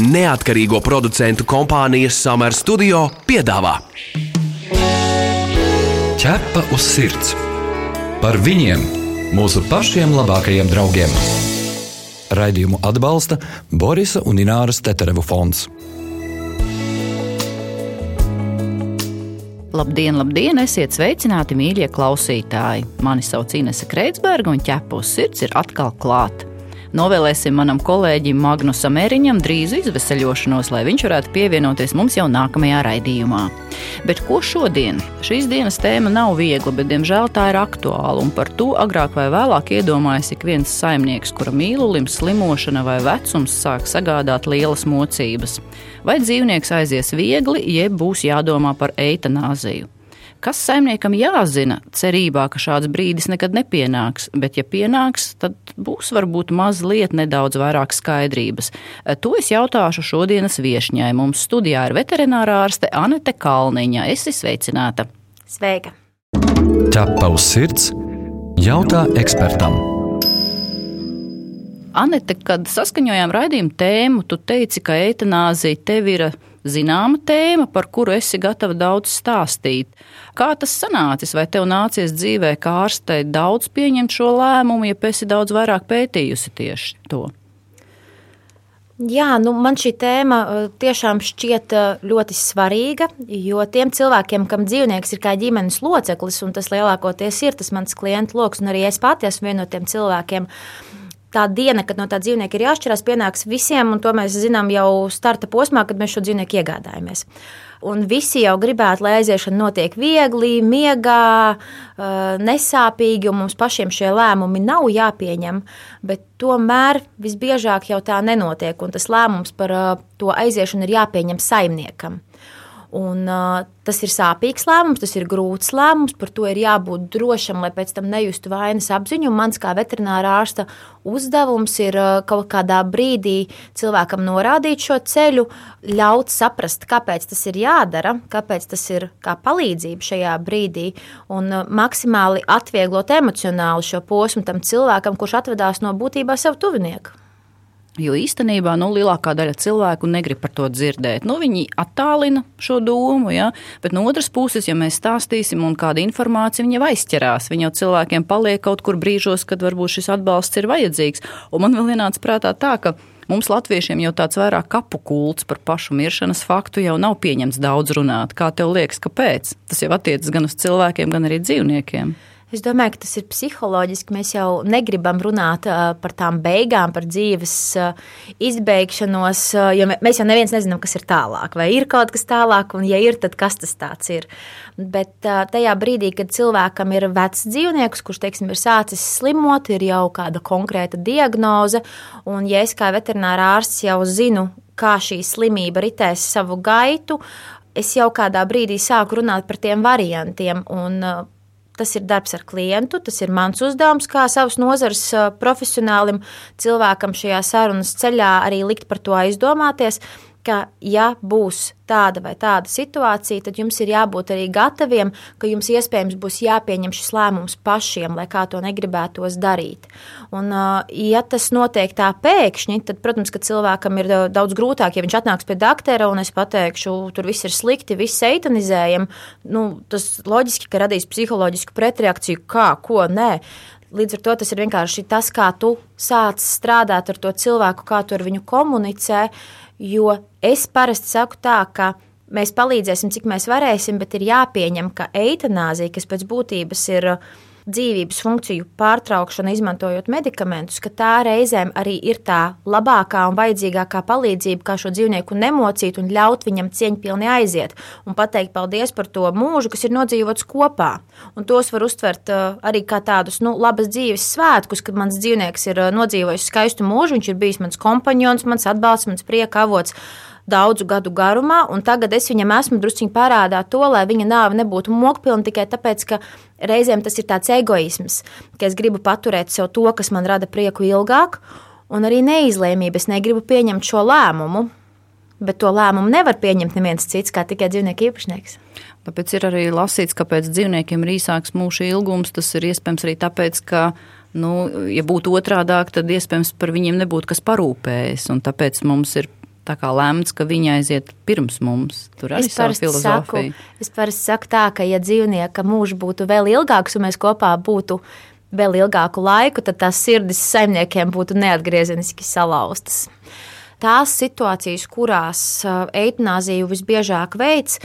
Neatkarīgo producentu kompānijas Summer Studio piedāvā Ķepa uz sirds par viņiem, mūsu pašiem labākajiem draugiem. Raidījumu atbalsta Borisa un Ināras Teterevu fonds. Labdien, labdien! Esiet sveicināti, mīļie klausītāji! Mani sauc Inese Kreitsberga, un ķepus sirds ir atkal klāta. Novēlēsim manam kolēģim Magnusam Eriņam drīzu izveseļošanos, lai viņš varētu pievienoties mums jau nākamajā raidījumā. Bet ko šodien? Šīs dienas tēma nav viegla, bet diemžēl tā ir aktuāla, un par to agrāk vai vēlāk iedomājas ik viens saimnieks, kura mīlulim slimošana vai vecums sāk sagādāt lielas mocības. Vai dzīvnieks aizies viegli, jeb būs jādomā par eitanāziju. Kas saimniekam jāzina, cerībā, ka šāds brīdis nekad nepienāks, bet, ja pienāks, tad būs varbūt mazliet nedaudz vairāk skaidrības. To es jautāšu šodienas viesņai. Mums studijā ir veterinārā ārste Anete Kalniņa. Es esmu sveicināta. Sveika! Ķepa uz sirds jautā ekspertam. Anete, kad saskaņojām raidījumu tēmu, tu teici, ka eitanāzija tev ir zināma tēma, par kuru esi gatava daudz stāstīt. Kā tas sanācis? Vai tev nācies dzīvē kā ārstei daudz pieņemt šo lēmumu, ja esi daudz vairāk pētījusi tieši to? Jā, nu man šī tēma uh, tiešām šķiet uh, ļoti svarīga, jo tiem cilvēkiem, kam dzīvnieks ir kā ģimenes loceklis, un tas lielākoties ir tas mans klientu lokus, un arī es pati esmu viena no tiem cilvēkiem, tā diena, kad no tā dzīvnieka ir jāšķirās, pienāks visiem, un to mēs zinām jau starta posmā, kad mēs šo dzīvnieku iegādājamies. Un visi jau gribētu, lai aiziešana notiek viegli, miegā, nesāpīgi, un mums pašiem šie lēmumi nav jāpieņem. Bet tomēr visbiežāk jau tā nenotiek, un tas lēmums par to aiziešanu ir jāpieņem saimniekam. Un, uh, tas ir sāpīgs lēmums, tas ir grūts lēmums, par to ir jābūt drošam, lai pēc tam nejustu vainas apziņu. Un mans kā veterinārā ārsta uzdevums ir uh, kaut kādā brīdī cilvēkam norādīt šo ceļu, ļaut saprast, kāpēc tas ir jādara, kāpēc tas ir kā palīdzība šajā brīdī, un uh, maksimāli atvieglot emocionāli šo posmu tam cilvēkam, kurš atvedās no būtībā savu tuvinieku. Jo īstenībā nu, lielākā daļa cilvēku negrib par to dzirdēt. Nu, viņi attālina šo domu, ja? bet no otras puses, ja mēs stāstīsim un kāda informācija viņa aizķerās, viņa jau cilvēkiem paliek kaut kur brīžos, kad varbūt šis atbalsts ir vajadzīgs. Un man vēl ienāca prātā tā, ka mums latviešiem jau tāds vairāk kapu kults par pašu miršanas faktu jau nav pieņemts daudz runāt. Kā tev liekas, kāpēc? Tas jau attiecas gan uz cilvēkiem, gan arī dzīvniekiem. Es domāju, ka tas ir psiholoģiski. Mēs jau negribam runāt uh, par tām beigām, par dzīves uh, izbeigšanos, uh, jo mēs jau neviens nezinām, kas ir tālāk. Vai ir kaut kas tālāk, un ja ir, tad kas tas ir. Bet tajā brīdī, kad cilvēkam ir vecs dzīvnieks, kurš teiksim, ir sācis slimot, ir jau kāda konkrēta diagnoze, un ja es kā veterinārā ārsts jau zinu, kā šī slimība ritēs savu gaitu, es jau kādā brīdī sāku runāt par tiem variantiem. Un, Tas ir darbs ar klientu, tas ir mans uzdevums, kā savas nozares profesionālim cilvēkam šajā sarunas ceļā arī likt par to aizdomāties ka, ja būs tāda vai tāda situācija, tad jums ir jābūt arī gataviem, ka jums iespējams būs jāpieņem šis lēmums pašiem, lai kā to negribētos darīt. Un, ja tas notiek tā pēkšņi, tad, protams, ka cilvēkam ir daudz grūtāk, ja viņš atnāks pie doktora un es pateikšu, tur viss ir slikti, viss eitanizējam. Nu, tas loģiski, ka radīs psiholoģisku pretreakciju, kā, ko, nē. Līdz ar to tas ir vienkārši tas, kā tu sāc strādāt ar to cilvēku, kā tu ar viņu komunicē. Jo es parasti saku tā, ka mēs palīdzēsim, cik mēs varēsim, bet ir jāpieņem, ka eitanāzija, kas pēc būtības ir dzīvības funkciju pārtraukšana, izmantojot medikamentus, ka tā reizēm arī ir tā labākā un vajadzīgākā palīdzība, kā šo dzīvnieku nemocīt un ļaut viņam cieņpilni aiziet un pateikt paldies par to mūžu, kas ir nodzīvots kopā. Un tos var uztvert uh, arī kā tādus nu, labas dzīves svētkus, kad mans dzīvnieks ir uh, nodzīvojis skaistu mūžu, viņš ir bijis mans kompanions, mans atbalsts, mans prieka avots daudzu gadu garumā, un tagad es viņam esmu druskuļi parādā to, lai viņa nāve nebūtu mokpilna tikai tāpēc, ka reizēm tas ir tāds egoisms, ka es gribu paturēt sev to, kas man rada prieku ilgāk, un arī neizlēmība. Es negribu pieņemt šo lēmumu, bet to lēmumu nevar pieņemt neviens cits, kā tikai dzīvnieku īpašnieks. Tāpēc ir arī lasīts, ka pēc dzīvniekiem ir īsāks mūža ilgums. Tas ir iespējams arī tāpēc, ka, nu, ja būtu otrādāk, tad iespējams par viņiem nebūtu kas parūpējis. Tāpēc mums ir tā kā lemts, ka viņi aiziet pirms mums. Tur arī ir filozofija. Saku, es parasti saku tā, ka ja dzīvnieka mūžs būtu vēl ilgāks un mēs kopā būtu vēl ilgāku laiku, tad tās sirdis saimniekiem būtu neatgriezeniski salauztas. Tās situācijas, kurās eitanāziju visbiežāk veids,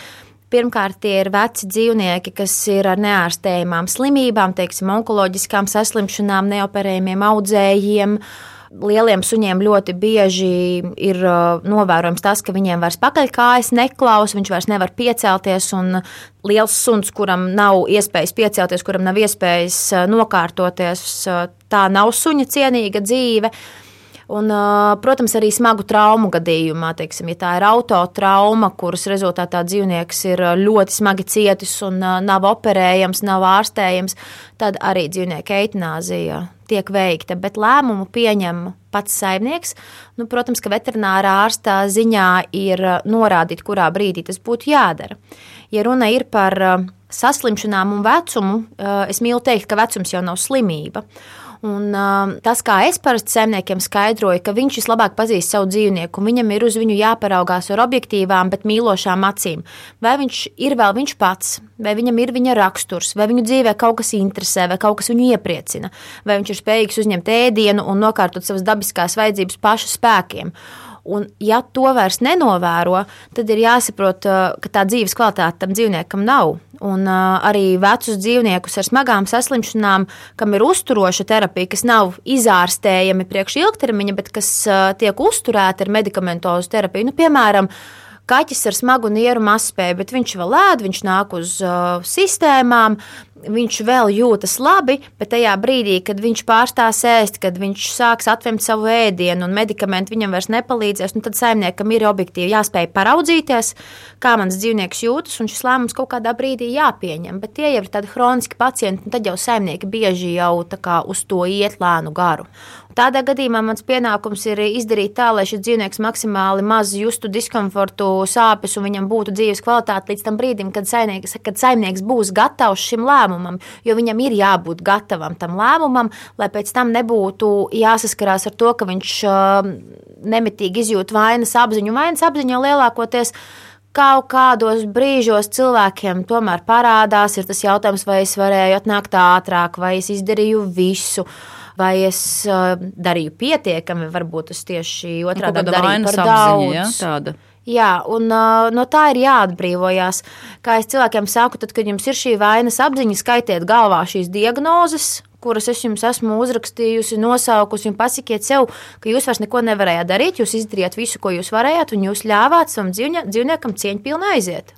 Pirmkārt, tie ir veci dzīvnieki, kas ir ar neārstējumām slimībām, teiksim, onkoloģiskām saslimšanām, neoperējumiem audzējiem. Lieliem suņiem ļoti bieži ir novērojams tas, ka viņiem vairs pakaļkājas neklaus, viņš vairs nevar piecelties. Liels suns, kuram nav iespējas piecelties, kuram nav iespējas nokārtoties, tā nav suņa cienīga dzīve. Un, protams, arī smagu traumu gadījumā, teiksim, ja tā ir autotrauma, kuras rezultātā dzīvnieks ir ļoti smagi cietis un nav operējams, nav ārstējams, tad arī dzīvnieka eitanāzija tiek veikta, bet lēmumu pieņem pats saimnieks. Nu, protams, ka veterinārā ārstā ziņā ir norādīt, kurā brīdī tas būtu jādara. Ja runa ir par saslimšanām un vecumu, es mīlu teikt, ka vecums jau nav slimība. Un, uh, tas, kā es parasti saimniekiem skaidroju, ka viņš vislabāk pazīst savu dzīvnieku, un viņam ir uz viņu jāparaugās ar objektīvām, bet mīlošām acīm. Vai viņš ir vēl viņš pats, vai viņam ir viņa raksturs, vai viņu dzīvē kaut kas interesē, vai kaut kas viņu iepriecina, vai viņš ir spējīgs uzņemt ēdienu un nokārtot savas dabiskās vajadzības pašu spēkiem. Un, ja to vairs nenovēro, tad ir jāsaprot, ka tā dzīves kvalitāte tam dzīvniekam nav. Un uh, arī vecus dzīvniekus ar smagām saslimšanām, kam ir uzturoša terapija, kas nav izārstējami priekš ilgtermiņa, bet kas uh, tiek uzturēti ar medikamentozu terapiju. Nu, piemēram, kaķis ar smagu nieru mazspēju, bet viņš vēl ēd, viņš nāk uz uh, sistēmām, viņš vēl jūtas labi, bet tajā brīdī, kad viņš pārstās ēst, kad viņš sāks atvemt savu ēdienu un medikamenti viņam vairs nepalīdzēs, nu tad saimniekam ir objektīvi jāspēj paraudzīties, kā mans dzīvnieks jūtas, un šis lēmums kaut kādā brīdī jāpieņem. Bet tie jau ir tādi hroniski pacienti, un tad jau saimnieki bieži jau uz to iet lēnu garu. Tādā gadījumā mans pienākums ir izdarīt tā, lai šis dzīvnieks maksimāli maz justu diskomfortu, sāpes un viņam būtu dzīves kvalitāte līdz tam brīdim, kad saimnieks, kad saimnieks būs gatavs šim lēmumam. Jo viņam ir jābūt gatavam tam lēmumam, lai pēc tam nebūtu jāsaskarās ar to, ka viņš uh, nemitīgi izjūt vainas apziņu. Vainas apziņa lielākoties kaut kādos brīžos cilvēkiem tomēr parādās, ir tas jautājums, vai es varēju atnākt ātrāk, vai es izdarīju visu vai es uh, darīju pietiekami, varbūt es tieši otrādi nu, darīju par daudz. Ja, tāda. Jā, un uh, no tā ir jāatbrīvojas. Kā es cilvēkiem saku, tad, kad jums ir šī vainas apziņa, skaitiet galvā šīs diagnozes, kuras es jums esmu uzrakstījusi, nosaukusi, un pasakiet sev, ka jūs vairs neko nevarējāt darīt. Jūs izdarījāt visu, ko jūs varējāt, un jūs ļāvāt savam dzīvniekam cieņpilni aiziet.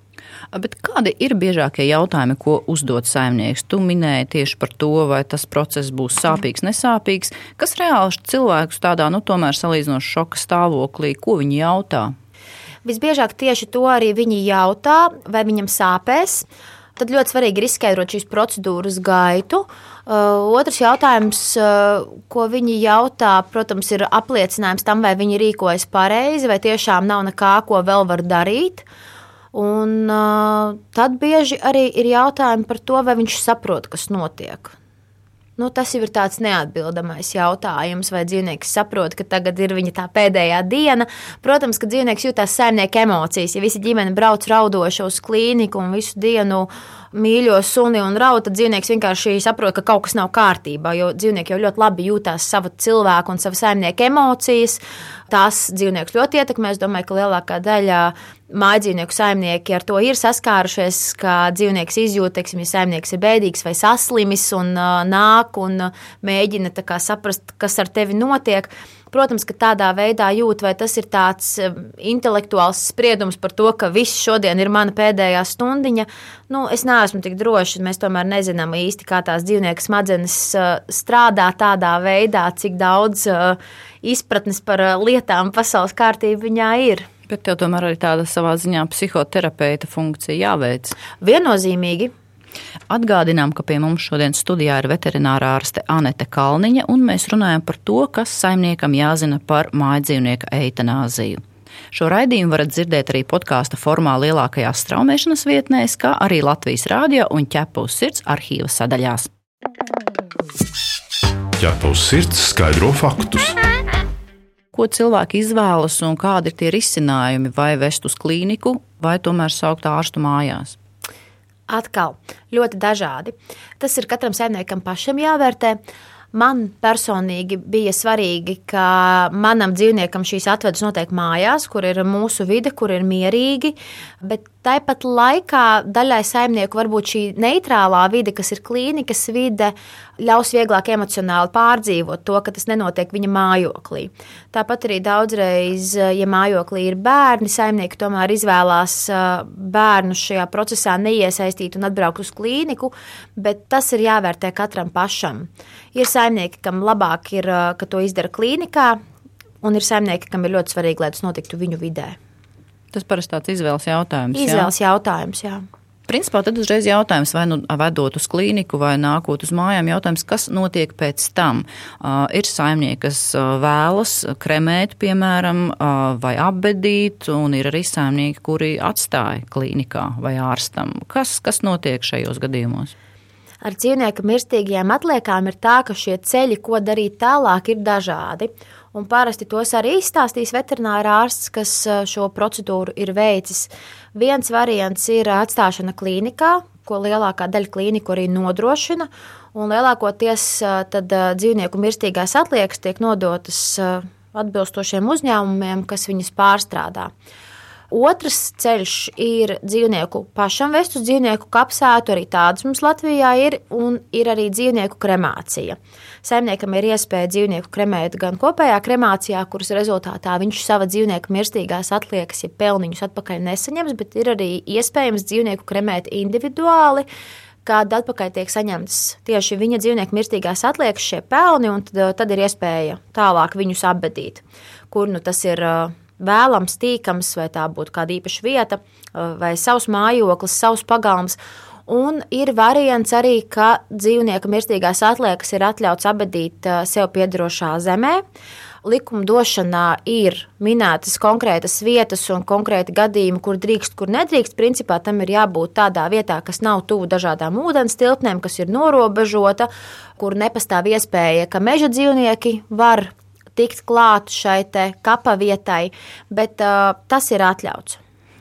Bet kādi ir biežākie jautājumi, ko uzdod saimnieks? Tu minēji tieši par to, vai tas process būs sāpīgs, nesāpīgs. Kas reāli cilvēkus tādā, nu, tomēr salīdzinoši šoka stāvoklī, ko viņi jautā? Visbiežāk tieši to arī viņi jautā, vai viņam sāpēs. Tad ļoti svarīgi ir izskaidrot šīs procedūras gaitu. Uh, otrs jautājums, uh, ko viņi jautā, protams, ir apliecinājums tam, vai viņi rīkojas pareizi, vai tiešām nav nekā, ko vēl var darīt. Uh, Un uh, tad bieži arī ir jautājumi par to, vai viņš saprot, kas notiek. Nu, tas jau ir tāds neatbildamais jautājums, vai dzīvnieks saprot, ka tagad ir viņa tā pēdējā diena. Protams, ka dzīvnieks jūtas saimnieka emocijas. Ja visi ģimene brauc raudoši uz klīniku un visu dienu mīļo suni un rauta, dzīvnieks vienkārši saprot, ka kaut kas nav kārtībā. Jo dzīvnieki jau ļoti labi jūtas savu cilvēku un savu saimnieku emocijas. Tās dzīvnieks ļoti ietekmē. Es domāju, ka lielākā daļa mājdzīvnieku saimnieki ar to ir saskārušies, ka dzīvnieks izjūt, teiksim, ja saimnieks ir bēdīgs vai saslimis un uh, nāk un uh, mēģina saprast, kas ar tevi notiek. Protams, ka tādā veidā jūt, vai tas ir tāds intelektuāls spriedums par to, ka viss šodien ir mana pēdējā stundiņa. Nu, es neesmu tik drošs. Mēs tomēr nezinām īsti, kā tās dzīvnieku smadzenes strādā tādā veidā, cik daudz izpratnes par lietām pasaules kārtībā viņā ir. Bet tev tomēr arī tāda savā ziņā psihoterapeita funkcija jāveic. Viennozīmīgi. Atgādinām, ka pie mums šodien studijā ir veterinārā ārste Anete Kalniņa, un mēs runājam par to, kas saimniekam jāzina par mājdzīvnieku eitanāziju. Šo raidījumu varat dzirdēt arī podkāstu formā lielākajās straumēšanas vietnēs, kā arī Latvijas rādio un ķepus sirds arhīva sadaļās. Ķepus sirds skaidro faktus ko cilvēki izvēlas un kādi ir tie risinājumi, vai vest uz klīniku, vai tomēr saukt ārstu mājās? Atkal ļoti dažādi. Tas ir katram saimniekam pašam jāvērtē. Man personīgi bija svarīgi, ka manam dzīvniekam šīs atvedas notiek mājās, kur ir mūsu vide, kur ir mierīgi, bet Tāpat laikā daļai saimnieku varbūt šī neitrālā vide, kas ir klīnikas vide, ļaus vieglāk emocionāli pārdzīvot to, ka tas nenotiek viņa mājoklī. Tāpat arī daudzreiz, ja mājoklī ir bērni, saimnieki tomēr izvēlās bērnu šajā procesā neiesaistīt un atbraukt uz klīniku, bet tas ir jāvērtē katram pašam. Ir saimnieki, kam labāk ir, ka to izdara klīnikā, un ir saimnieki, kam ir ļoti svarīgi, lai tas notiktu viņu vidē. Tas parasti tāds izvēles jautājums. Izvēles jā? jautājums, jā. Principā tad uzreiz jautājums, vai nu vedot uz klīniku, vai nākot uz mājām, jautājums, kas notiek pēc tam. Uh, ir saimnieki, kas uh, vēlas kremēt, piemēram, uh, vai apbedīt, un ir arī saimnieki, kuri atstāja klīnikā vai ārstam. Kas, kas notiek šajos gadījumos? Ar dzīvnieku mirstīgajām atliekām ir tā, ka šie ceļi, ko darīt tālāk, ir dažādi. Un parasti tos arī izstāstīs veterinārā ārsts, kas šo procedūru ir veicis. Viens variants ir atstāšana klīnikā, ko lielākā daļa klīniku arī nodrošina. Un lielākoties tad dzīvnieku mirstīgās atliekas tiek nodotas atbilstošiem uzņēmumiem, kas viņas pārstrādā. Otrs ceļš ir dzīvnieku pašam vest uz dzīvnieku kapsētu, arī tādas mums Latvijā ir, un ir arī dzīvnieku kremācija. Saimniekam ir iespēja dzīvnieku kremēt gan kopējā kremācijā, kuras rezultātā viņš sava dzīvnieka mirstīgās atliekas, ja pelniņus atpakaļ nesaņems, bet ir arī iespējams dzīvnieku kremēt individuāli kad atpakaļ tiek saņemtas tieši viņa dzīvnieku mirstīgās atliekas, šie pelni, un tad, tad ir iespēja tālāk viņus apbedīt. Kur nu tas ir vēlams, tīkams, vai tā būtu kāda īpaša vieta, vai savs mājoklis, savs pagalms. Un ir variants arī, ka dzīvnieka mirstīgās atliekas ir atļauts abadīt sev piedarošā zemē. Likuma došanā ir minētas konkrētas vietas un konkrēti gadījumi, kur drīkst, kur nedrīkst. Principā tam ir jābūt tādā vietā, kas nav tuvu dažādām ūdens tilpnēm, kas ir norobežota, kur nepastāv iespēja, ka meža dzīvnieki var tikt klāt šai kapa vietai, bet uh, tas ir atļauts.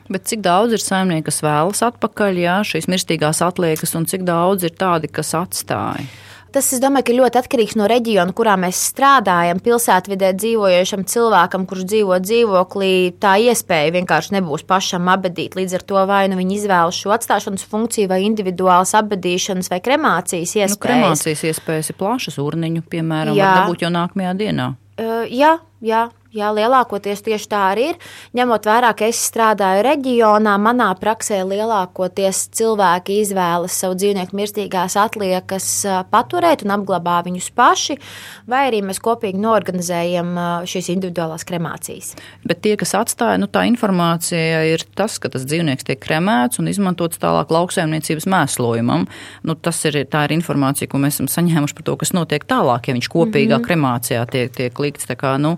Bet cik daudz ir saimnieki, kas vēlas atpakaļ jā, šīs mirstīgās atliekas, un cik daudz ir tādi, kas atstāja? Tas, es domāju, ka ļoti atkarīgs no reģiona, kurā mēs strādājam. Pilsētvidē dzīvojošam cilvēkam, kurš dzīvo dzīvoklī, tā iespēja vienkārši nebūs pašam abadīt. Līdz ar to vai nu viņi izvēlas šo atstāšanas funkciju, vai individuālas abadīšanas, vai kremācijas nu, iespējas. Nu, kremācijas iespējas ir plašas, urniņu, piemēram, var dabūt jau nākamajā dienā. Uh, jā, jā, Jā, lielākoties tieši tā arī ir. Ņemot vērā, ka es strādāju reģionā, manā praksē lielākoties cilvēki izvēlas savu dzīvnieku mirstīgās atliekas paturēt un apglabā viņus paši, vai arī mēs kopīgi norganizējam šīs individuālās kremācijas. Bet tie, kas atstāja, nu, tā informācija ir tas, ka tas dzīvnieks tiek kremēts un izmantots tālāk lauksaimniecības mēslojumam. Nu, tas ir, tā ir informācija, ko mēs esam saņēmuši par to, kas notiek tālāk, ja viņš kopīgā mm -hmm. kremācijā tiek, tiek likts. Kā, nu,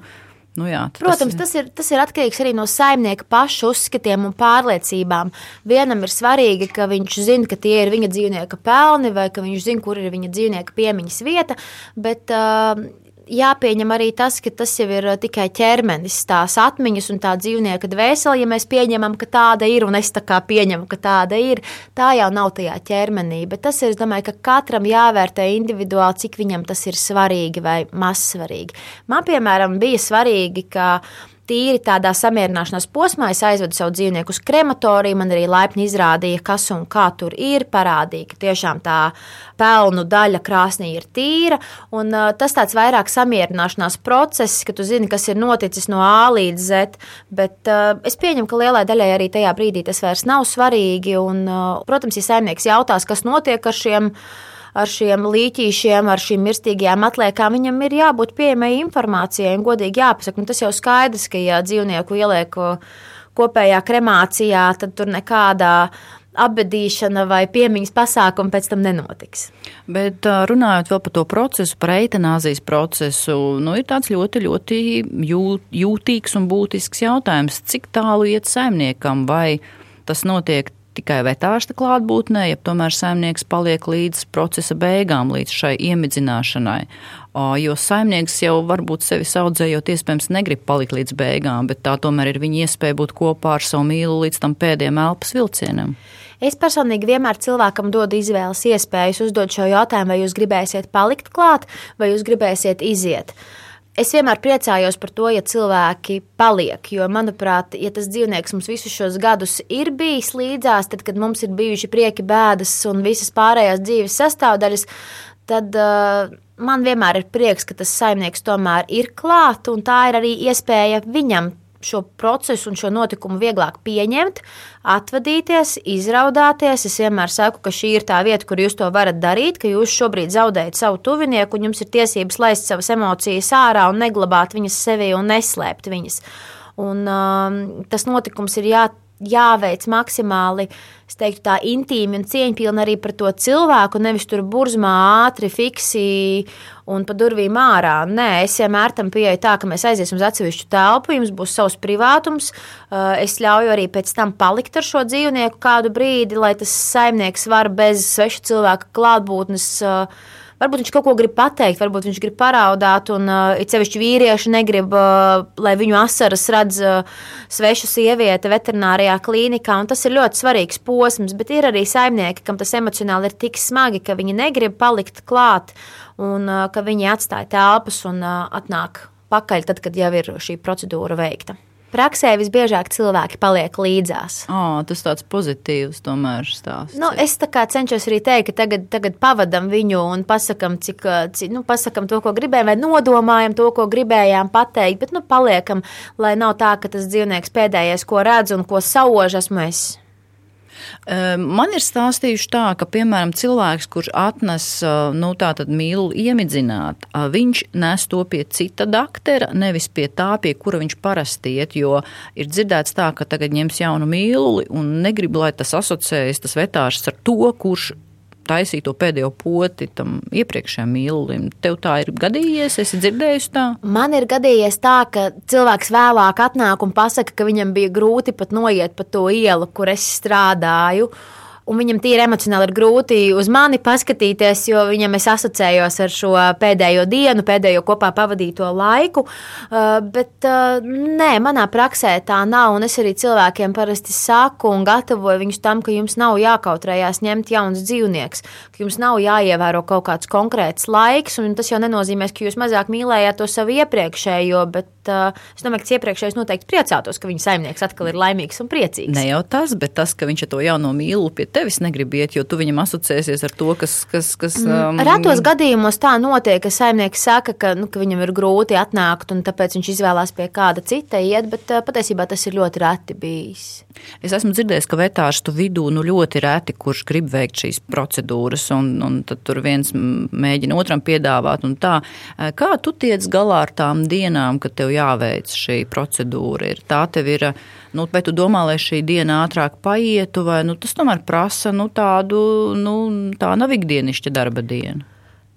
Nu jā, Protams, tas ir, tas ir atkarīgs arī no saimnieka paša uzskatiem un pārliecībām. Vienam ir svarīgi, ka viņš zina, ka tie ir viņa dzīvnieka pelni, vai ka viņš zina, kur ir viņa dzīvnieka piemiņas vieta. Bet, uh, jāpieņem arī tas, ka tas jau ir uh, tikai ķermenis, tās atmiņas un tā dzīvnieka dvēsele. Ja mēs pieņemam, ka tāda ir, un es tā kā pieņemu, ka tāda ir, tā jau nav tajā ķermenī. Bet tas ir, es domāju, ka katram jāvērtē individuāli, cik viņam tas ir svarīgi vai maz svarīgi. Man, piemēram, bija svarīgi, ka tīri tādā samierināšanās posmā es aizvedu savu dzīvnieku uz krematoriju. Man arī laipni izrādīja, kas un kā tur ir. Parādīja, ka tiešām tā pelnu daļa krāsnī ir tīra. Un, uh, tas tāds vairāk samierināšanās process, ka tu zini, kas ir noticis no A līdz Z. Bet uh, es pieņemu, ka lielai daļai arī tajā brīdī tas vairs nav svarīgi. Un, uh, protams, ja saimnieks jautās, kas notiek ar šiem ar šiem līķīšiem, ar šīm mirstīgajām atliekām, viņam ir jābūt pieejamai informācijai un godīgi jāpasaka. Un tas jau skaidrs, ka ja dzīvnieku ieliek kopējā kremācijā, tad tur nekādā apbedīšana vai piemiņas pasākumi pēc tam nenotiks. Bet runājot vēl par to procesu, par eitanāzijas procesu, nu, ir tāds ļoti, ļoti jūtīgs un būtisks jautājums, cik tālu iet saimniekam vai tas notiek tikai vetārsta klātbūtnē, ja tomēr saimnieks paliek līdz procesa beigām, līdz šai iemidzināšanai. Jo saimnieks jau varbūt sevi audzējot, iespējams, negrib palikt līdz beigām, bet tā tomēr ir viņa iespēja būt kopā ar savu mīlu līdz tam pēdējiem elpas vilcienam. Es personīgi vienmēr cilvēkam dodu izvēles iespējas uzdot šo jautājumu, vai jūs gribēsiet palikt klāt, vai jūs gribēsiet iziet. Es vienmēr priecājos par to, ja cilvēki paliek. Jo, manuprāt, ja tas dzīvnieks mums visus šos gadus ir bijis līdzās, tad, kad mums ir bijuši prieki, bēdas un visas pārējās dzīves sastāvdaļas, tad uh, man vienmēr ir prieks, ka tas saimnieks tomēr ir klāt, un tā ir arī iespēja viņam šo procesu un šo notikumu vieglāk pieņemt, atvadīties, izraudāties. Es vienmēr saku, ka šī ir tā vieta, kur jūs to varat darīt, ka jūs šobrīd zaudējat savu tuvinieku, un jums ir tiesības laist savas emocijas ārā un neglabāt viņas sevī un neslēpt viņas. Un, um, tas notikums ir jā, jāveic maksimāli teiktu, tā, intīmi un cieņpilni arī par to cilvēku, nevis tur burzmā ātri, fiksi un pa durvīm ārā. Nē, es vienmēr tam pieeju tā, ka mēs aiziesim uz atsevišķu telpu, jums būs savs privātums. Eh, es ļauju arī pēc tam palikt ar šo dzīvnieku kādu brīdi, lai tas saimnieks var bez sveša cilvēka klātbūtnes uh, Varbūt viņš kaut ko grib pateikt, varbūt viņš grib paraudāt, un uh, it sevišķi vīrieši negrib, uh, lai viņu asaras redz uh, sveša sieviete veterinārijā klīnikā, un tas ir ļoti svarīgs posms, bet ir arī saimnieki, kam tas emocionāli ir tik smagi, ka viņi negrib palikt klāt, un uh, ka viņi atstāja telpas un uh, atnāk pakaļ tad, kad jau ir šī procedūra veikta. Praksē visbiežāk cilvēki paliek līdzās. Oh, tas tāds pozitīvs tomēr stāsts. Nu, es cenšos arī teikt, ka tagad, tagad pavadam viņu un pasakam, cik, cik, nu, pasakam to, ko gribējām, vai nodomājam to, ko gribējām pateikt, bet nu, paliekam, lai nav tā, ka tas dzīvnieks pēdējais, ko redz un ko sauž, esmu es. Ehm, man ir stāstījuši tā, ka, piemēram, cilvēks, kurš atnes nu, mīlu iemidzināt, viņš nes to pie cita daktera, nevis pie tā, pie kura viņš parasti iet. Jo ir dzirdēts tā, ka tagad ņems jaunu mīluli un negrib, lai tas asociējas tas vetārs ar to, kurš taisīt to pēdējo poti tam iepriekšējam mīlulim. Tev tā ir gadījies, esi dzirdējusi tā? Man ir gadījies tā, ka cilvēks vēlāk atnāk un pasaka, ka viņam bija grūti pat noiet pa to ielu, kur es strādāju un viņam tīri emocionāli ir grūti uz mani paskatīties, jo viņam es asociējos ar šo pēdējo dienu, pēdējo kopā pavadīto laiku. Uh, bet uh, nē, manā praksē tā nav. Un es arī cilvēkiem parasti saku un gatavoju viņus tam, ka jums nav jākautrējās ņemt jauns dzīvnieks, ka jums nav jāievēro kaut kāds konkrēts laiks. Tas jau nenozīmē, ka jūs mazāk mīlējāt to savu iepriekšējo, bet uh, es domāju, ka iepriekšējais noteikti priecātos, ka viņa saimnieks atkal ir laimīgs un priecīgs. Ne jau tas, bet tas, ka viņš to jauno mīlu pie tevis negrib iet, jo tu viņam asociēsies ar to, kas. kas, kas mm, um, Retos gadījumos tā notiek, ka saimnieks saka, ka, nu, ka viņam ir grūti atnākt, un tāpēc viņš izvēlās pie kāda cita iet, bet uh, patiesībā tas ir ļoti reti bijis. Es esmu dzirdējis, ka vetārstu vidū nu, ļoti reti, kurš grib veikt šīs procedūras, un, un tad tur viens mēģina otram piedāvāt. Uh, kā tu tiec galā ar tām dienām, kad tev jāveic šī procedūra? Ir, tā tev ir Nu, vai tu domā, lai šī diena ātrāk paietu, vai nu, tas tomēr prasa nu, tādu, nu, tā nav ikdienišķa darba diena?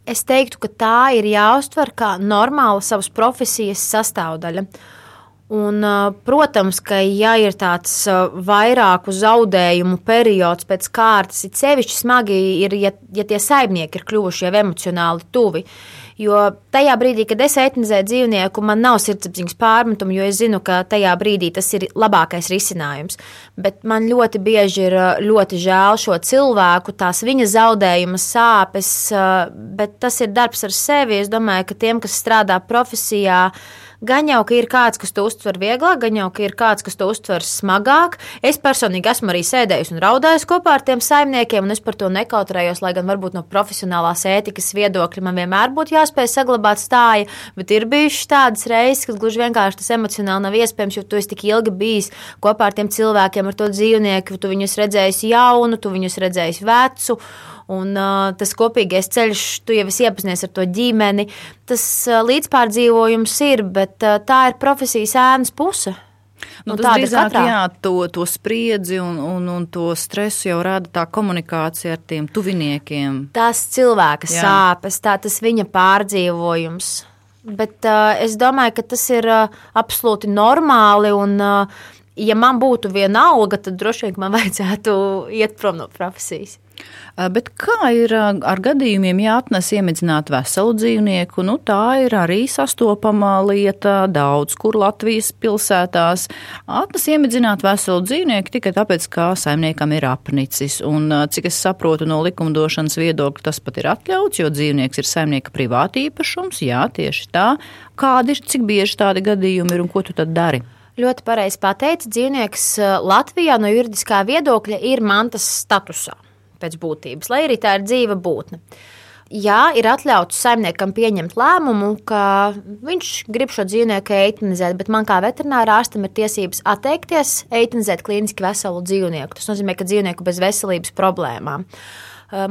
Es teiktu, ka tā ir jāuztver kā normāla savas profesijas sastāvdaļa. Un, protams, ka ja ir tāds vairāku zaudējumu periods pēc kārtas, ir sevišķi smagi, ir, ja, ja tie saimnieki ir kļuvuši jau emocionāli tuvi. Uh, Jo tajā brīdī, kad es etnizēju dzīvnieku, man nav sirdsapziņas pārmetumu, jo es zinu, ka tajā brīdī tas ir labākais risinājums. Bet man ļoti bieži ir ļoti žēl šo cilvēku, tās viņa zaudējuma sāpes, bet tas ir darbs ar sevi. Es domāju, ka tiem, kas strādā profesijā, Gan jau, ka ir kāds, kas to uztver vieglāk, gan jau, ka ir kāds, kas to uztver smagāk. Es personīgi esmu arī sēdējis un raudājis kopā ar tiem saimniekiem, un es par to nekautrējos, lai gan varbūt no profesionālās ētikas viedokļa man vienmēr būtu jāspēj saglabāt stāja, bet ir bijušas tādas reizes, kad gluži vienkārši tas emocionāli nav iespējams, jo tu esi tik ilgi bijis kopā ar tiem cilvēkiem, ar to dzīvnieku, tu viņus redzēsi jaunu, tu viņus redzēsi vecu. Un, uh, tas kopīgais ceļš, tu jau esi iepazinies ar to ģimeni. Tas uh, līdzpārdzīvojums ir, bet uh, tā ir profesijas ēnas puse. Nu, tas drīzāk jā, to, to spriedzi un, un, un to stresu jau rada tā komunikācija ar tiem tuviniekiem. Tas cilvēka jā. sāpes, tā tas viņa pārdzīvojums. Bet uh, es domāju, ka tas ir uh, absolūti normāli un uh, ja man būtu viena alga, tad droši vien man vajadzētu iet prom no profesijas. Bet kā ir ar gadījumiem, ja atnes iemidzināt veselu dzīvnieku? Nu, tā ir arī sastopama lieta daudz kur Latvijas pilsētās. Atnes iemidzināt veselu dzīvnieku tikai tāpēc, ka saimniekam ir apnicis. Un, cik es saprotu no likumdošanas viedokļa, tas pat ir atļauts, jo dzīvnieks ir saimnieka privāta īpašums. Jā, tieši tā. Kādi ir, cik bieži tādi gadījumi ir un ko tu tad dari? Ļoti pareizi pateicis, dzīvnieks Latvijā no juridiskā viedokļa ir mantas statusā pēc būtības, lai arī tā ir dzīva būtne. Jā, ir atļauts saimniekam pieņemt lēmumu, ka viņš grib šo dzīvnieku eitanizēt, bet man kā veterinārā ārstam ir tiesības atteikties eitanizēt klīniski veselu dzīvnieku. Tas nozīmē, ka dzīvnieku bez veselības problēmām.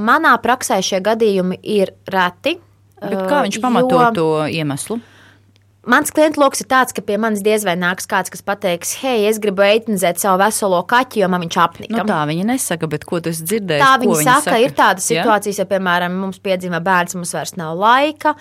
Manā praksē šie gadījumi ir reti. Bet kā viņš pamato jo... to iemeslu? Mans klientu lokus ir tāds, ka pie manis diez vai nāks kāds, kas pateiks, hei, es gribu eitanizēt savu veselo kaķi, jo man viņš apnika. Nu, tā viņi nesaka, bet ko tu dzirdēji? Tā viņi saka, saka, ir tādas situācijas, ja, piemēram, mums piedzima bērns, mums vairs nav laika,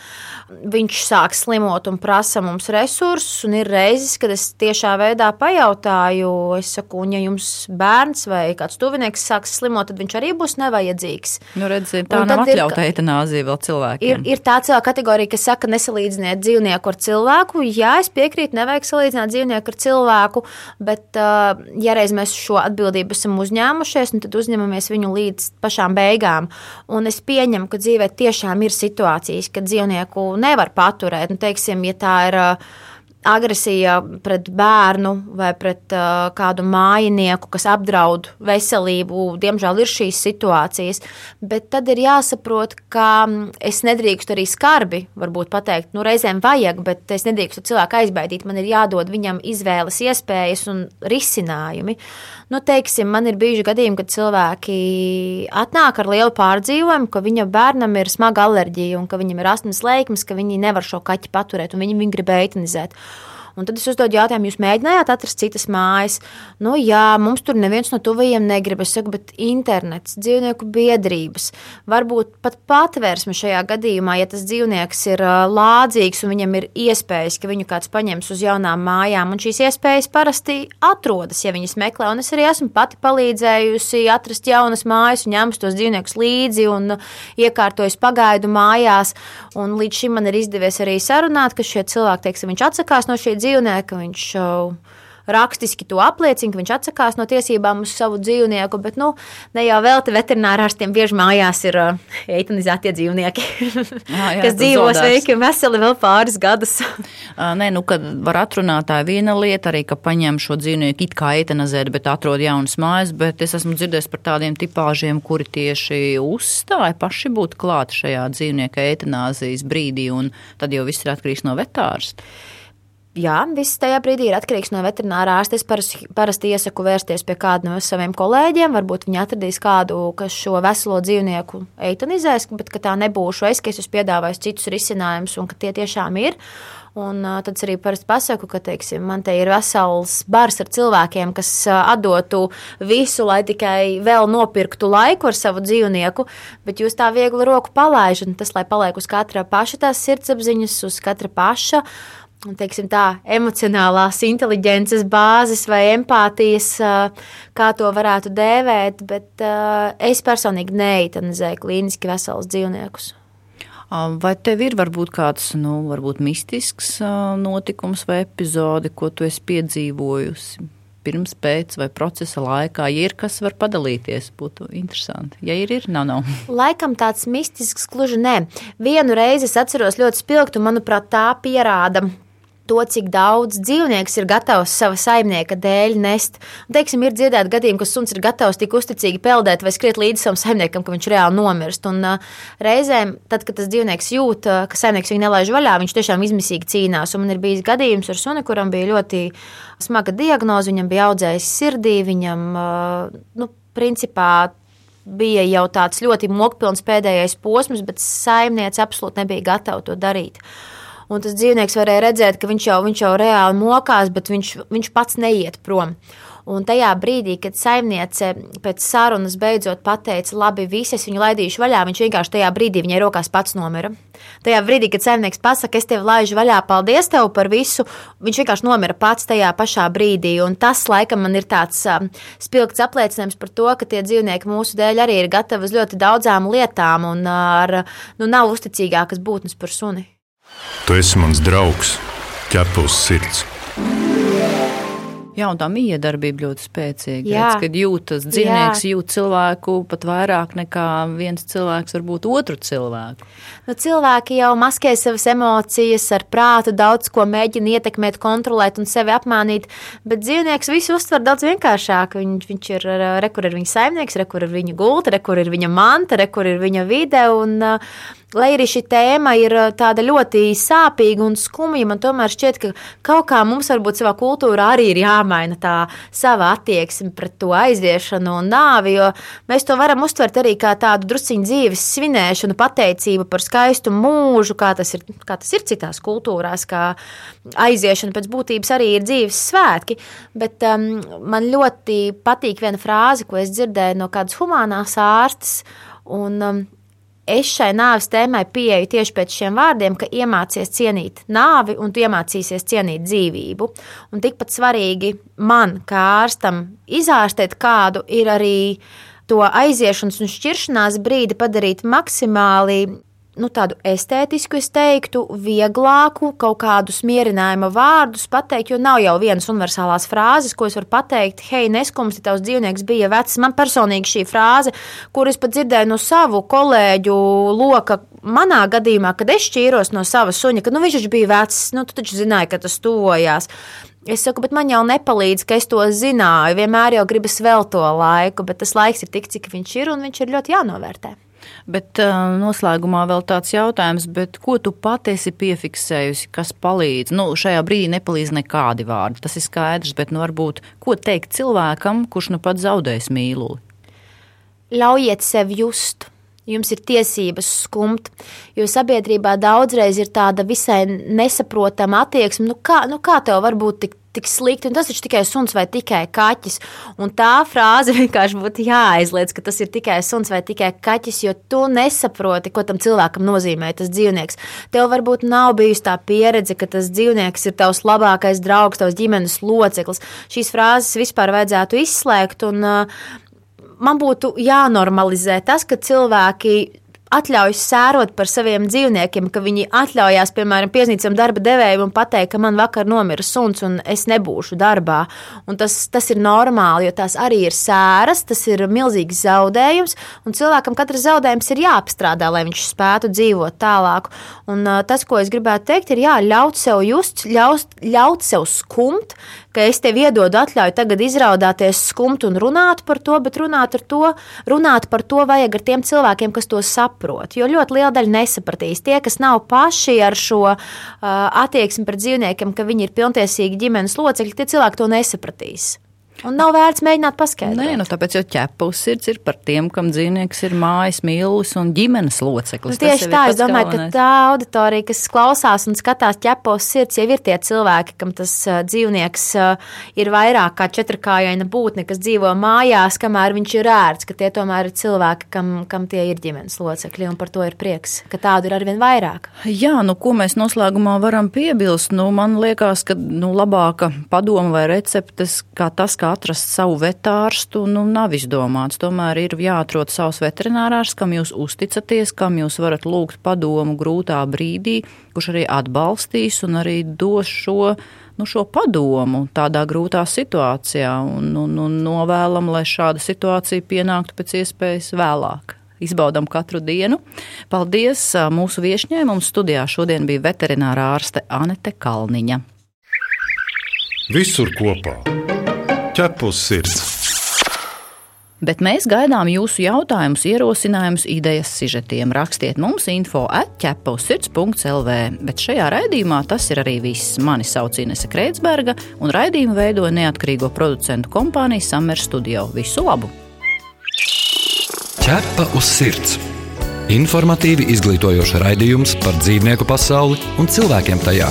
viņš sāk slimot un prasa mums resursus, un ir reizes, kad es tiešā veidā pajautāju, es saku, un ja jums bērns vai kāds tuvinieks sāks slimot, tad viņš arī būs nevajadzīgs. Nu, redzi, tā un nav atļauta eitanāzija vēl cilvēkiem. Ir, ir tā cilvēka kategorija, kas saka, nesalīdziniet dzīvnieku ar cilvēku cilvēku. Jā, es piekrītu, nevajag salīdzināt dzīvnieku ar cilvēku, bet, uh, ja reiz mēs šo atbildību esam uzņēmušies, nu, tad uzņemamies viņu līdz pašām beigām. Un es pieņemu, ka dzīvē tiešām ir situācijas, kad dzīvnieku nevar paturēt. Nu, teiksim, ja tā ir uh, agresija pret bērnu vai pret uh, kādu mājinieku, kas apdraud veselību. Diemžēl ir šīs situācijas, bet tad ir jāsaprot, ka mm, es nedrīkstu arī skarbi pateikt, nu, reizēm vajag, bet es nedrīkstu cilvēku aizbaidīt. Man ir jādod viņam izvēles iespējas un risinājumi. Nu, teiksim, man ir bijuši gadījumi, kad cilvēki atnāk ar lielu pārdzīvojumu, ka viņa bērnam ir smaga alerģija un ka viņam ir astmas lēkmes, ka viņi nevar šo kaķi paturēt un viņi viņu grib eitanizēt. Un tad es uzdodu jautājumu, jūs mēģinājāt atrast citas mājas? Nu, jā, mums tur neviens no tuvajiem negrib. Es saku, bet internets, dzīvnieku biedrības, varbūt pat patvērsme šajā gadījumā, ja tas dzīvnieks ir lādzīgs un viņam ir iespējas, ka viņu kāds paņems uz jaunām mājām, un šīs iespējas parasti atrodas, ja viņas meklē. Un es arī esmu pati palīdzējusi atrast jaunas mājas, un ņēmusi tos dzīvniekus līdzi un iekārtojusi pagaidu mājās. Un līdz šim man ir izdevies arī sarunāt, ka šie cilvēki, teiksim, viņš atsakās no šī dzīvnieka, viņš rakstiski to apliecina, ka viņš atsakās no tiesībām uz savu dzīvnieku, bet nu, ne jau vēl te veterinārārstiem bieži mājās ir uh, eitanizētie dzīvnieki, jā, jā, kas dzīvo sveiki un veseli vēl pāris gadus. Nē, nu, kad var atrunāt tā viena lieta, arī, ka paņem šo dzīvnieku it kā eitanizēt, bet atrod jaunas mājas, bet es esmu dzirdējis par tādiem tipāžiem, kuri tieši uzstāja paši būt klāt šajā dzīvnieka eitanāzijas brīdī, un tad jau viss ir atkarīgs no vetārsta. Jā, viss tajā brīdī ir atkarīgs no veterinārā ārsta. Es parasti, parasti iesaku vērsties pie kāda no saviem kolēģiem. Varbūt viņi atradīs kādu, kas šo veselo dzīvnieku eitanizēs, bet tā nebūšu es, ka es esmu piedāvājis citus risinājumus un ka tie tiešām ir. Un, uh, tad es arī parasti pasaku, ka teiksim, man te ir vesels bars ar cilvēkiem, kas uh, atdotu visu, lai tikai vēl nopirktu laiku ar savu dzīvnieku, bet jūs tā viegli roku palaižat. Tas, lai paliek uz katra paša tās sirdsapziņas, uz katra paša teiksim, tā, emocionālās inteligences bāzes vai empātijas, kā to varētu dēvēt, bet es personīgi neeitanizēju klīniski veselus dzīvniekus. Vai tev ir varbūt kāds nu, varbūt mistisks notikums vai epizode, ko tu esi piedzīvojusi? Pirms, pēc vai procesa laikā, ja ir kas var padalīties, būtu interesanti. Ja ir, ir, nav, nav. Laikam tāds mistisks gluži nē. Vienu reizi es atceros ļoti spilgtu, manuprāt, tā pierāda to, cik daudz dzīvnieks ir gatavs sava saimnieka dēļ nest. Un, teiksim, ir dzirdēti gadījumi, ka suns ir gatavs tik uzticīgi peldēt vai skriet līdzi savam saimniekam, ka viņš reāli nomirst. Un, uh, reizēm, tad, kad tas dzīvnieks jūt, uh, ka saimnieks viņu nelaiž vaļā, viņš tiešām izmisīgi cīnās. Un man ir bijis gadījums ar suni, kuram bija ļoti smaga diagnoze, viņam bija audzējis sirdī, viņam, uh, nu, principā, bija jau tāds ļoti mokpilns pēdējais posms, bet saimniece absolūti nebija gatava to darīt. Un tas dzīvnieks varēja redzēt, ka viņš jau, viņš jau reāli mokās, bet viņš, viņš pats neiet prom. Un tajā brīdī, kad saimniece pēc sarunas beidzot pateica, labi, visi es viņu laidīšu vaļā, viņš vienkārši tajā brīdī viņai rokās pats nomira. Tajā brīdī, kad saimnieks pasakā, es tevi laižu vaļā, paldies tev par visu, viņš vienkārši nomira pats tajā pašā brīdī. Un tas, laikam, man ir tāds spilgts apliecinājums par to, ka tie dzīvnieki mūsu dēļ arī ir gatavi uz ļoti daudzām lietām un ar, nu, nav uzticīgākas būtnes par suni. Tu esi mans draugs, ķepus sirds. Jā, un tā miedarbība ļoti spēcīga. Jā. Redz, kad jūtas dzīvnieks, jūt cilvēku pat vairāk nekā viens cilvēks var būt otru cilvēku. Nu, cilvēki jau maskē savas emocijas, ar prātu daudz ko mēģina ietekmēt, kontrolēt un sevi apmānīt. Bet dzīvnieks visu uztver daudz vienkāršāk. Viņš, viņš ir rekur ir viņa saimnieks, rekur ir viņa gulta, rekur ir viņa manta, rekur ir viņa vide. Un, uh, lai arī šī tēma ir tāda ļoti sāpīga un skumja, man tomēr šķiet, ka kaut kā mums varbūt savā kultūrā arī ir jāmaina tā sava attieksme pret to aiziešanu un nāvi, jo mēs to varam uztvert arī kā tādu drusciņu dzīves svinēšanu, pateicību par skaistu mūžu, kā tas ir, kā tas ir citās kultūrās, kā aiziešana pēc būtības arī ir dzīves svētki, bet um, man ļoti patīk viena frāze, ko es dzirdēju no kādas humānās ārstes, un um, es šai nāves tēmai pieeju tieši pēc šiem vārdiem, ka iemācies cienīt nāvi un tu iemācīsies cienīt dzīvību. Un tikpat svarīgi man, kā ārstam, izārstēt kādu, ir arī to aiziešanas un šķiršanās brīdi padarīt maksimāli nu, tādu estētisku, es teiktu, vieglāku, kaut kādus mierinājuma vārdus pateikt, jo nav jau vienas universālās frāzes, ko es varu pateikt, hei, neskumsti, tavs dzīvnieks bija vecs. Man personīgi šī frāze, kur es pat dzirdēju no savu kolēģu loka, manā gadījumā, kad es šķīros no sava suņa, ka nu, viņš bija vecs, nu, tu taču zināji, ka tas tuvojās. Es saku, bet man jau nepalīdz, ka es to zināju. Vienmēr jau gribas vēl to laiku, bet tas laiks ir tik, cik viņš ir, un viņš ir ļoti jānovērtē. Bet uh, noslēgumā vēl tāds jautājums, ko tu pati esi piefiksējusi, kas palīdz? Nu, šajā brīdī nepalīdz nekādi vārdi, tas ir skaidrs, bet nu, varbūt ko teikt cilvēkam, kurš nu pat zaudējis mīluli? Ļaujiet sev just. Jums ir tiesības skumt, jo sabiedrībā daudzreiz ir tāda visai nesaprotama attieksme. Nu kā, nu kā tev var būt tik tik slikti, un tas ir tikai suns vai tikai kaķis. Un tā frāze vienkārši būtu jāaizliedz, ka tas ir tikai suns vai tikai kaķis, jo tu nesaproti, ko tam cilvēkam nozīmē tas dzīvnieks. Tev varbūt nav bijusi tā pieredze, ka tas dzīvnieks ir tavs labākais draugs, tavs ģimenes loceklis. Šīs frāzes vispār vajadzētu izslēgt. Un, uh, Man būtu jānormalizē tas, ka cilvēki atļauj sērot par saviem dzīvniekiem, ka viņi atļaujās, piemēram, savam darba devējam un pateikt, ka man vakar nomira suns un es nebūšu darbā. Un tas, tas ir normāli, jo tās arī ir sēras, tas ir milzīgs zaudējums, un cilvēkam katrs zaudējums ir jāapstrādā, lai viņš spētu dzīvot tālāk. Un tas, ko es gribētu teikt, ir jā, ļaut sev just, ļaut, ļaut sev skumt, ka es tev iedodu atļauju tagad izraudāties, skumt un runāt par to, bet runāt, to, runāt par to vajag ar tiem cilvēkiem, kas to saprot. Jo ļoti liela daļa nesapratīs. Tie, kas nav paši ar šo uh, attieksmi pret dzīvniekiem, ka viņi ir pilntiesīgi ģimenes locekļi, tie cilvēki to nesapratīs. Un nav vērts mēģināt paskaidrot. Nē, nu tāpēc jau ķepus sirds ir par tiem, kam dzīvnieks ir mājas mīlis un ģimenes loceklis. Nu, tieši tā, es domāju, galvenais. ka tā auditorija, kas klausās un skatās ķepus sirds, jau ir tie cilvēki, kam tas uh, dzīvnieks uh, ir vairāk kā četrkājaina būtne, kas dzīvo mājās, kamēr viņš ir ērts, ka tie tomēr ir cilvēki, kam, kam tie ir ģimenes locekļi, un par to ir prieks, ka tādu ir arvien vairāk. Jā, nu ko mēs noslēgumā varam piebilst? Nu, man liekas, ka nu, labāka padoma vai receptes kā tas, kā atrast savu vetārstu nu, nav izdomāts. Tomēr ir jāatrod savs veterinārārs, kam jūs uzticaties, kam jūs varat lūgt padomu grūtā brīdī, kurš arī atbalstīs un arī dos šo, nu, šo padomu tādā grūtā situācijā. Un, un, un novēlam, lai šāda situācija pienāktu pēc iespējas vēlāk izbaudām katru dienu. Paldies mūsu viesņiem. Mums studijā šodien bija veterinārā ārste Anete Kalniņa. Visur kopā ķepus sirds. Bet mēs gaidām jūsu jautājumus, ierosinājumus, idejas, sižetiem. Rakstiet mums info atķepusirds.lv. Bet šajā raidījumā tas ir arī viss. Mani sauc Inese Kreitsberga, un raidījumu veidoja neatkarīgo producentu kompānija Summer Studio. Visu labu! Ķepa uz sirds! Informatīvi izglītojoši raidījums par dzīvnieku pasauli un cilvēkiem tajā.